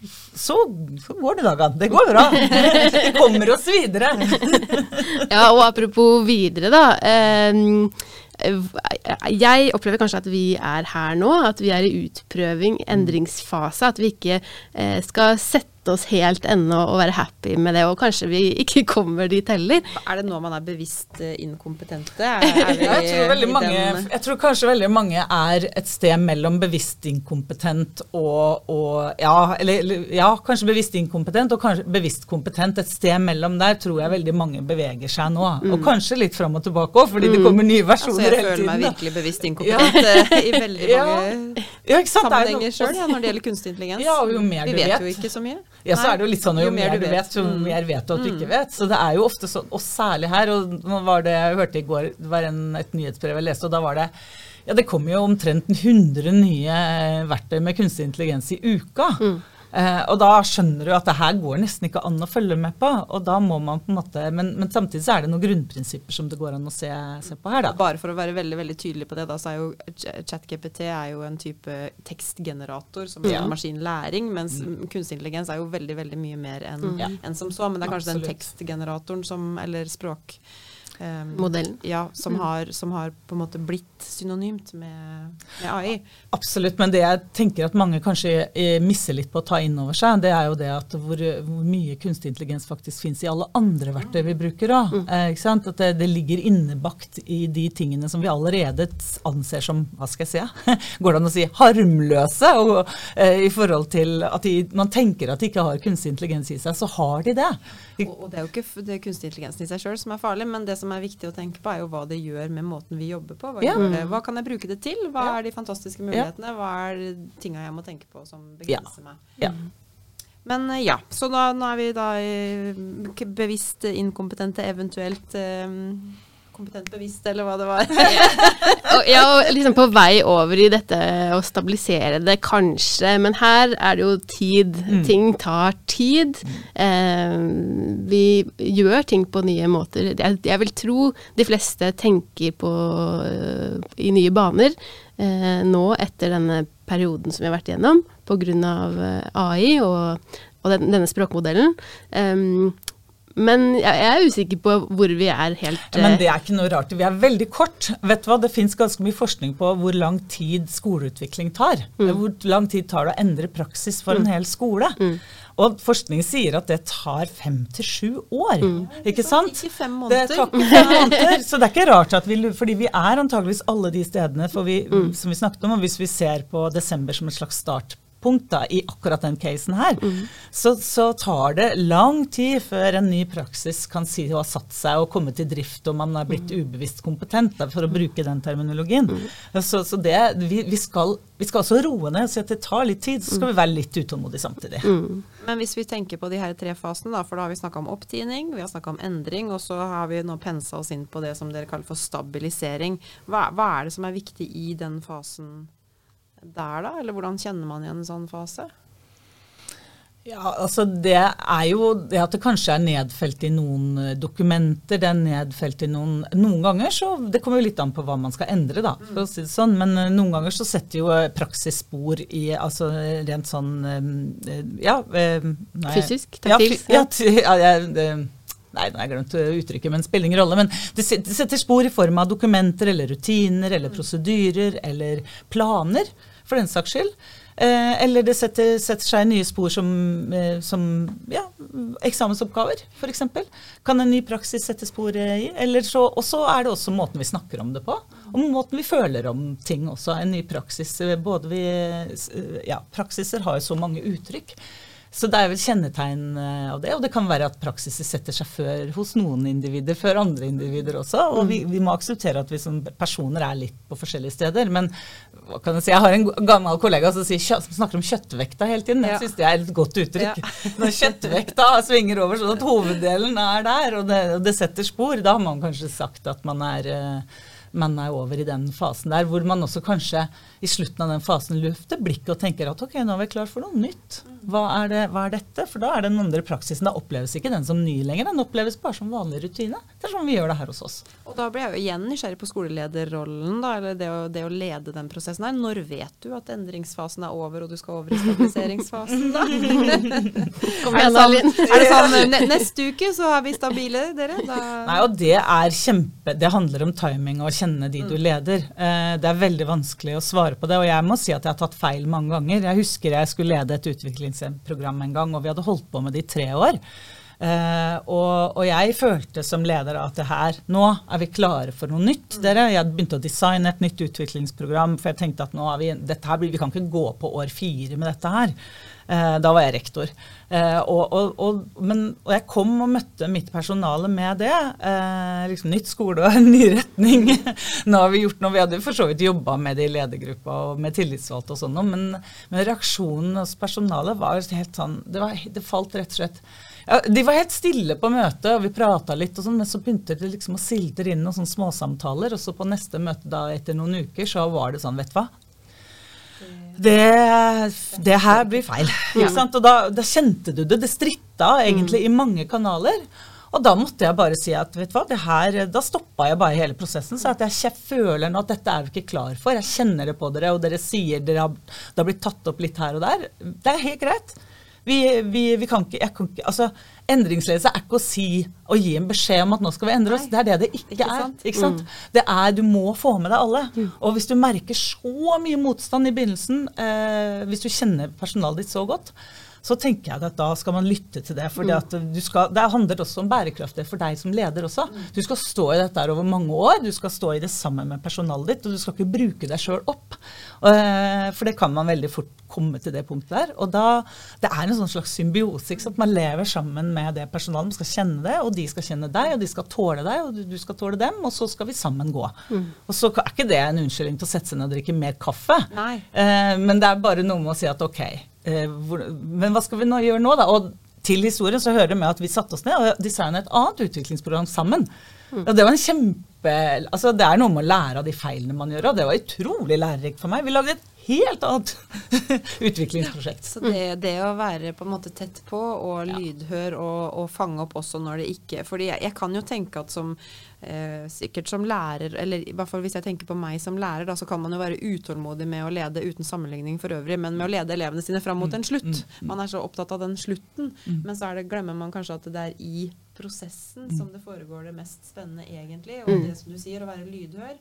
D: så, så går det dagene. Det går bra. Vi kommer oss videre. (laughs)
A: Ja, og apropos videre, da. jeg opplever kanskje at vi er her nå, at vi er i utprøving, endringsfase. At vi ikke eh, skal sette oss helt ennå og være happy med det, og kanskje vi ikke kommer dit heller.
B: Er det nå man er bevisst eh, inkompetente? Er, (laughs) er vi
D: Jeg tror, mange, jeg tror kanskje veldig mange er et sted mellom bevisst inkompetent og, og ja, eller, ja, kanskje bevisst inkompetent og kanskje bevisst kompetent. Et sted mellom der tror jeg veldig mange beveger seg nå. Og kanskje litt fram og tilbake òg, fordi det kommer nye versjoner
B: Altså,
D: tiden
B: jeg føler meg
D: da.
B: virkelig bevisst inkompetent ja. i veldig (laughs) mange
D: Ja, er
B: sammenhenger sjøl ja, når det gjelder kunstig intelligens.
D: Ja, og jo mer
B: vi
D: du
B: vet,
D: vet.
B: jo ikke så mye.
D: Ja, så er det jo litt sånn jo, mer du vet, jo
B: Mm.
D: mer vet du at du ikke vet. Så det er jo ofte sånn, og særlig her, og var det jeg hørte i går, det var en, et nyhetsbrev jeg leste, og da var det ja, det kommer jo omtrent 100 nye verktøy med kunstig intelligens i uka. Eh, og da skjønner du at det her går nesten ikke an å følge med på. Og da må man på en måte, Men, men samtidig så er det noen grunnprinsipper som det går an å se, se på her, da.
B: Bare for å være veldig veldig tydelig på det, da, så er jo Ch- ChatGPT er jo en type tekstgenerator som
D: Ja.
B: er maskinlæring, mens kunstig intelligens er jo veldig veldig mye mer enn
D: mm.
B: en som så. Men det er kanskje
D: Absolutt.
B: den tekstgeneratoren som, eller språk... ehm,
A: Modellen.
B: Ja, som, har, som har på en måte blitt synonymt med, med AI.
D: Absolutt, men det jeg tenker at mange kanskje eh, misser litt på å ta inn over seg, det er jo det at hvor, hvor mye kunstig intelligens faktisk finnes i alle andre verktøy vi bruker òg. Eh, ikke sant? at det, det ligger innebakt i de tingene som vi allerede anser som hva skal jeg si, (laughs) går det an å si harmløse, og, eh, i forhold til at de, man tenker at de ikke har kunstig intelligens i seg, så har de det.
B: Og, og det er jo ikke det kunstig intelligensen i seg sjøl som er farlig, men det som er viktig å tenke på, er jo hva det gjør med måten vi jobber på. Hva,
D: Ja.
B: det, hva kan jeg bruke det til? Hva er de fantastiske mulighetene? Hva er tinga jeg må tenke på som begrenser meg?
D: Ja.
B: Men eh, ja, så da, nå er vi da eh, bevisst inkompetente, eventuelt eh, kompetent bevisst, eller hva det var. (laughs)
A: Og, ja, og liksom på vei over i dette å stabilisere det, kanskje. Men her er det jo tid. Ting tar tid. Eh, vi gjør ting på nye måter. Jeg, jeg vil tro de fleste tenker på eh, i nye baner eh, nå etter denne perioden som vi har vært igjennom pga. AI og, og den, denne språkmodellen. Um, men jeg, jeg er usikker på hvor vi er helt
D: Men
A: eh,
D: det er ikke noe rart. Vi er veldig kort. Vet du hva, Det fins ganske mye forskning på hvor lang tid skoleutvikling tar. Hvor lang tid tar det å endre praksis for en hel skole. Og forskning sier at det tar fem til sju år. Ikke sant?
B: Ikke fem måneder.
D: Det tar (laughs) ikke fem måneder. Så det er ikke rart at vi Fordi vi er antageligvis alle de stedene for vi, som vi snakket om. Og hvis vi ser på desember som et slags startpunkt punkt da, i akkurat den casen her, så, så tar det lang tid før en ny praksis kan si å ha satt seg og kommet i drift, og man er blitt ubevisst kompetent, da, for å bruke den terminologien. Så, så det, vi, vi, skal, vi skal også roe ned og si at det tar litt tid, så skal vi være litt utålmodige samtidig.
B: Men hvis vi tenker på de her tre fasene, da, for da har vi snakka om opptining, vi har snakka om endring, og så har vi nå pensa oss inn på det som dere kaller for stabilisering. Hva, hva er det som er viktig i den fasen der, da? Eller hvordan kjenner man igjen en sånn fase?
D: Ja, altså Det er jo det at det kanskje er nedfelt i noen eh, dokumenter. det er nedfelt i Noen noen ganger så Det kommer jo litt an på hva man skal endre, da, for å si det sånn. Men eh, noen ganger så setter jo eh, praksis spor i altså rent sånn Ja. nei.
A: Fysisk?
D: Ja,
A: Taktilt?
D: ja, ja, det, Nei, nå har jeg glemt uttrykket, men spiller ingen rolle. Men det det setter spor i form av dokumenter eller rutiner eller prosedyrer eller planer, for den saks skyld. Eh, eller det setter, setter seg nye spor som, eh, som ja, eksamensoppgaver, f.eks. Kan en ny praksis sette spor eh, i. Eller så, og så er det også måten vi snakker om det på. Og måten vi føler om ting også. En ny praksis. eh, Både vi, eh, ja, praksiser har jo så mange uttrykk. Så det er vel kjennetegn eh, av det. Og det kan være at praksiser setter seg før hos noen individer, før andre individer også. Og vi, vi må akseptere at vi som personer er litt på forskjellige steder. Men hva kan jeg si? Jeg har en gammel kollega som sier, som snakker om kjøttvekta hele tiden. Jeg
B: Ja.
D: syns det er et godt uttrykk. (laughs) Når kjøttvekta svinger over sånn at hoveddelen er der, og det, og det setter spor, da har man kanskje sagt at man er eh, man er over i den fasen der, hvor man også kanskje i slutten av den fasen løfter blikket og tenker at ok, nå er vi klar for noe nytt. Hva er, det, hva er dette? For da er den andre praksisen, da oppleves ikke den som ny lenger, den oppleves bare som vanlig rutine. Det er sånn vi gjør det her hos oss.
B: Og da blir jeg jo igjen nysgjerrig på skolelederrollen, da, eller det å, det å lede den prosessen her. Når vet du at endringsfasen er over, og du skal over i stabiliseringsfasen, da?
A: Kom igjen,
B: det
A: Alin.
B: er det sånn ne, neste uke så er vi stabile, dere? Da,
D: Nei, og det er kjempe Det handler om timing og å kjenne de du leder. Eh, det er veldig vanskelig å svare på det, og jeg må si at jeg har tatt feil mange ganger. Jeg husker jeg skulle lede et utviklingsprogram en gang, og vi hadde holdt på med det i tre år. Uh, og, og jeg følte som leder at det her, nå er vi klare for noe nytt. dere. Jeg hadde begynt å designe et nytt utviklingsprogram, for jeg tenkte at nå er vi, dette her, vi kan ikke gå på år fire med dette her. Eh, da var jeg rektor. Eh, og, og, og, men, og jeg kom og møtte mitt personale med det. Eh, liksom Nytt skole og (laughs) ny retning. nå har Vi gjort noe, vi hadde for så vidt jobba med det i ledergruppa og med tillitsvalgte og sånn, men, men reaksjonen hos personalet var helt sånn Det, var, det falt rett og slett ja, De var helt stille på møtet, og vi prata litt, og sånn, men så begynte det liksom å sildre inn noen sånne småsamtaler. Og så på neste møte da etter noen uker, så var det sånn, vet du hva. Det, det her blir feil. Sant? Og da, da kjente du det. Det stritta egentlig i mange kanaler. Og da måtte jeg bare si at vet du hva, det her, da stoppa jeg bare hele prosessen. Så at jeg føler nå at dette er vi ikke klar for. Jeg kjenner det på dere, og dere sier dere har, det har blitt tatt opp litt her og der. Det er helt greit. Vi, vi, vi kan ikke, jeg kan ikke, altså Endringsledelse er ikke å si og gi en beskjed om at nå skal vi endre oss. Det er det det ikke,
B: Ikke
D: er. Ikke sant? Det er, Du må få med deg alle. Og hvis du merker så mye motstand i begynnelsen, eh, hvis du kjenner personalet ditt så godt, så tenker jeg at da skal man lytte til det. For det handler også om bærekraft for deg som leder også. Du skal stå i dette over mange år. Du skal stå i det sammen med personalet ditt, og du skal ikke bruke deg sjøl opp. Eh, For det kan man veldig fort komme til det punktet der. Og da, det er en sånn slags symbiose. sant? Man lever sammen med det personalet. Man skal kjenne det, og de skal kjenne deg, og de skal tåle deg, og du- skal tåle dem, og så skal vi sammen gå. Og så er ikke det en unnskyldning til å sette seg ned og drikke mer kaffe. Eh, men det er bare noe med å si at ok, men hva skal vi nå gjøre nå, da? Og til historien så hører det med at vi satte oss ned og designet et annet utviklingsprogram sammen. Og det var en kjempe Altså det er noe med å lære av de feilene man gjør, og det var utrolig lærerikt for meg. Vi lagde et helt annet (laughs) utviklingsprosjekt.
B: Så det, det å være på en måte tett på og lydhør og, og fange opp også når det ikke fordi jeg, jeg kan jo tenke at som eh, sikkert som lærer, eller i hvert fall hvis jeg tenker på meg som lærer, da, så kan man jo være utålmodig med å lede uten sammenligning for øvrig, men med å lede elevene sine fram mot en slutt. Man er så opptatt av den slutten, men så er det, glemmer man kanskje at det er i prosessen som det foregår det mest spennende egentlig, og det som du sier, å være lydhør.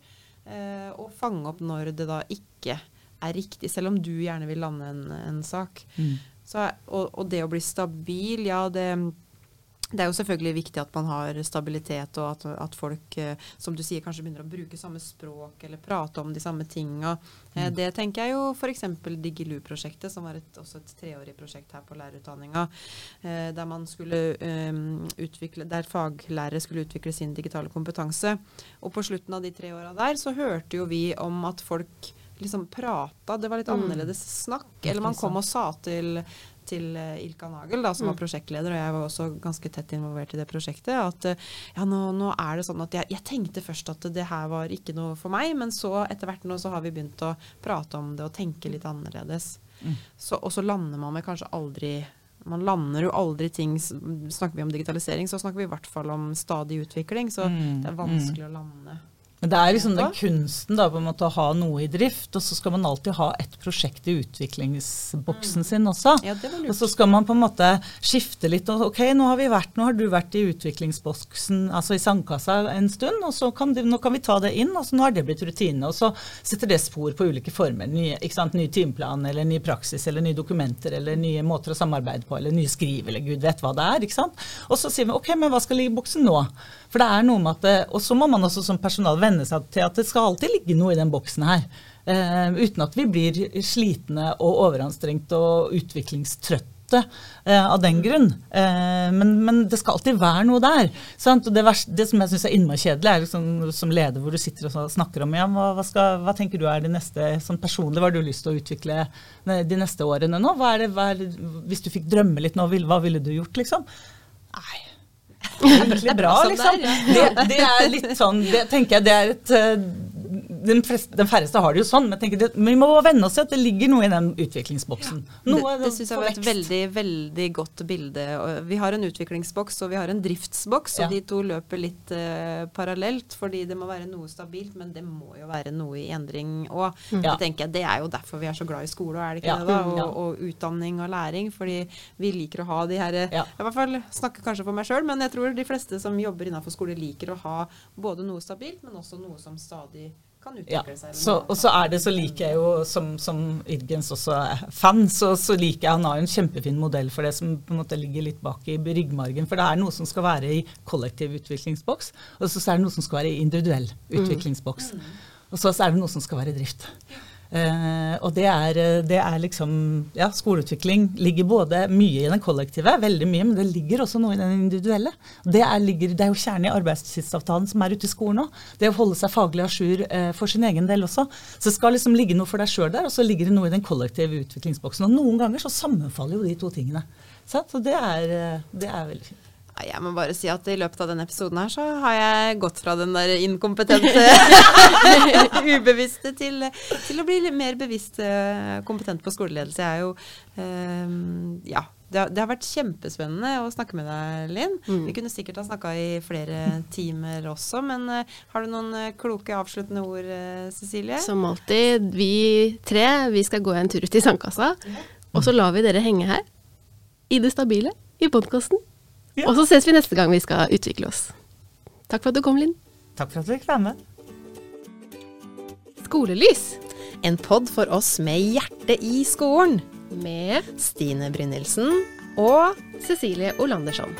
B: Eh, og fange opp når det da ikke er riktig, selv om du gjerne vil lande en, en sak. Så, og, og det å bli stabil, ja, det det er jo selvfølgelig viktig at man har stabilitet, og at, at folk, eh, som du sier, kanskje begynner å bruke samme språk eller prate om de samme tinga. Mm. det tenker jeg jo f.eks. Digilu-prosjektet, som var et, også et treårig prosjekt her på lærerutdanninga. Eh, der man skulle um, utvikle, der faglærere skulle utvikle sin digitale kompetanse. Og på slutten av de tre åra der så hørte jo vi om at folk liksom prata. Det var litt annerledes snakk. Eller man kom og sa til til eh, Ilka Nagel, da, som var prosjektleder, og jeg var også ganske tett involvert i det prosjektet, at eh, ja, nå, nå er det sånn at jeg, jeg, tenkte først at det her var ikke noe for meg, men så etter hvert nå så har vi begynt å prate om det og tenke litt annerledes. Mm. Så, og så lander man med kanskje aldri man lander jo aldri ting Snakker vi om digitalisering, så snakker vi i hvert fall om stadig utvikling. Så mm. det er vanskelig mm. å lande.
D: Men det er liksom den kunsten da, på en måte å ha noe i drift, og så skal man alltid ha et prosjekt i utviklingsboksen mm. sin også.
B: Ja,
D: og så skal man på en måte skifte litt. og ok, nå har vi vært, nå har du vært i utviklingsboksen, altså i sandkassa en stund, og så kan, det, nå kan vi ta det inn, og så nå har det blitt rutine. Og så setter det spor på ulike former. Nye, ny timeplan, eller ny praksis, eller nye dokumenter, eller nye måter å samarbeide på, eller nye skriv, eller gud vet hva det er. ikke sant? Og så sier vi ok, men hva skal ligge i boksen nå? For det er noe med at Og så må man også som personal venne seg til at det skal alltid ligge noe i den boksen her. Uh, uten at vi blir slitne og overanstrengt og utviklingstrøtte uh, av den grunn. Uh, men, men, det skal alltid være noe der. Det, verste, det som jeg syns er innmari kjedelig, er liksom, som leder hvor du sitter og snakker om ja, hva, skal, hva, tenker du er det neste sånn personlig, hva har du lyst til å utvikle de neste årene nå? Hva er det, hva er hvis du fikk drømme litt nå, hva ville du gjort, liksom? Nei egentlig bra, liksom. Det, det, er litt sånn Det tenker jeg det er et eh, den, fleste, den, færreste har det jo sånn, men tenker det, vi må venne oss til at det ligger noe i den utviklingsboksen.
B: Ja. det det syns jeg var et veldig veldig godt bilde. Vi har en utviklingsboks og vi har en driftsboks, og ja. de to løper litt uh, parallelt. Fordi det må være noe stabilt, men det må jo være noe i endring òg. Mm. Det tenker jeg, det er jo derfor vi er så glad i skole, er det ikke ja. det? da? Og, og, utdanning og læring. Fordi vi liker å ha de her Jeg i hvert fall snakker kanskje for meg sjøl, men jeg tror de fleste som jobber innenfor skole, liker å ha både noe stabilt, men også noe som stadig kan utvikle seg.
D: Så, og så er det så liker jeg jo, som, som Irgens også er fan, så, så, liker jeg han har jo en kjempefin modell for det som på en måte ligger litt bak i ryggmargen. For det er noe som skal være i kollektiv utviklingsboks, og så er det noe som skal være i individuell mm. utviklingsboks. Mm. Og så er det noe som skal være i drift. Uh, og det er, eh, det er, liksom Ja, skoleutvikling ligger både mye i den kollektive, veldig mye, men det ligger også noe i den individuelle. Det er, ligger, det er jo kjernen i arbeidstidsavtalen som er ute i skolen nå. Det å holde seg faglig à jour uh, for sin egen del også. Så det skal liksom ligge noe for deg sjøl der, og så ligger det noe i den kollektive utviklingsboksen. Og noen ganger så sammenfaller jo de to tingene. Så det er, det er veldig fint.
B: Jeg må bare si at i løpet av denne episoden her så har jeg gått fra den der inkompetente, (laughs) ubevisste, til, til, å bli mer bevisst eh, kompetent på skoleledelse. Jeg er jo um, Ja. Det har, det har, vært kjempespennende å snakke med deg, Linn. Mm. Vi kunne sikkert ha snakka i flere timer også, men uh, har du noen kloke avsluttende ord, uh, Cecilie?
A: Som alltid, vi tre vi skal gå en tur ut i sandkassa, og så lar vi dere henge her. I det stabile, i podkasten. Ja. Og så ses vi neste gang vi skal utvikle oss. Takk for at du kom, Linn.
D: Takk for at du fikk være med.
A: Skolelys.
C: En pod for oss med hjerte i skolen.
A: Med
C: Stine Brynildsen
A: og Cecilie Olandersson.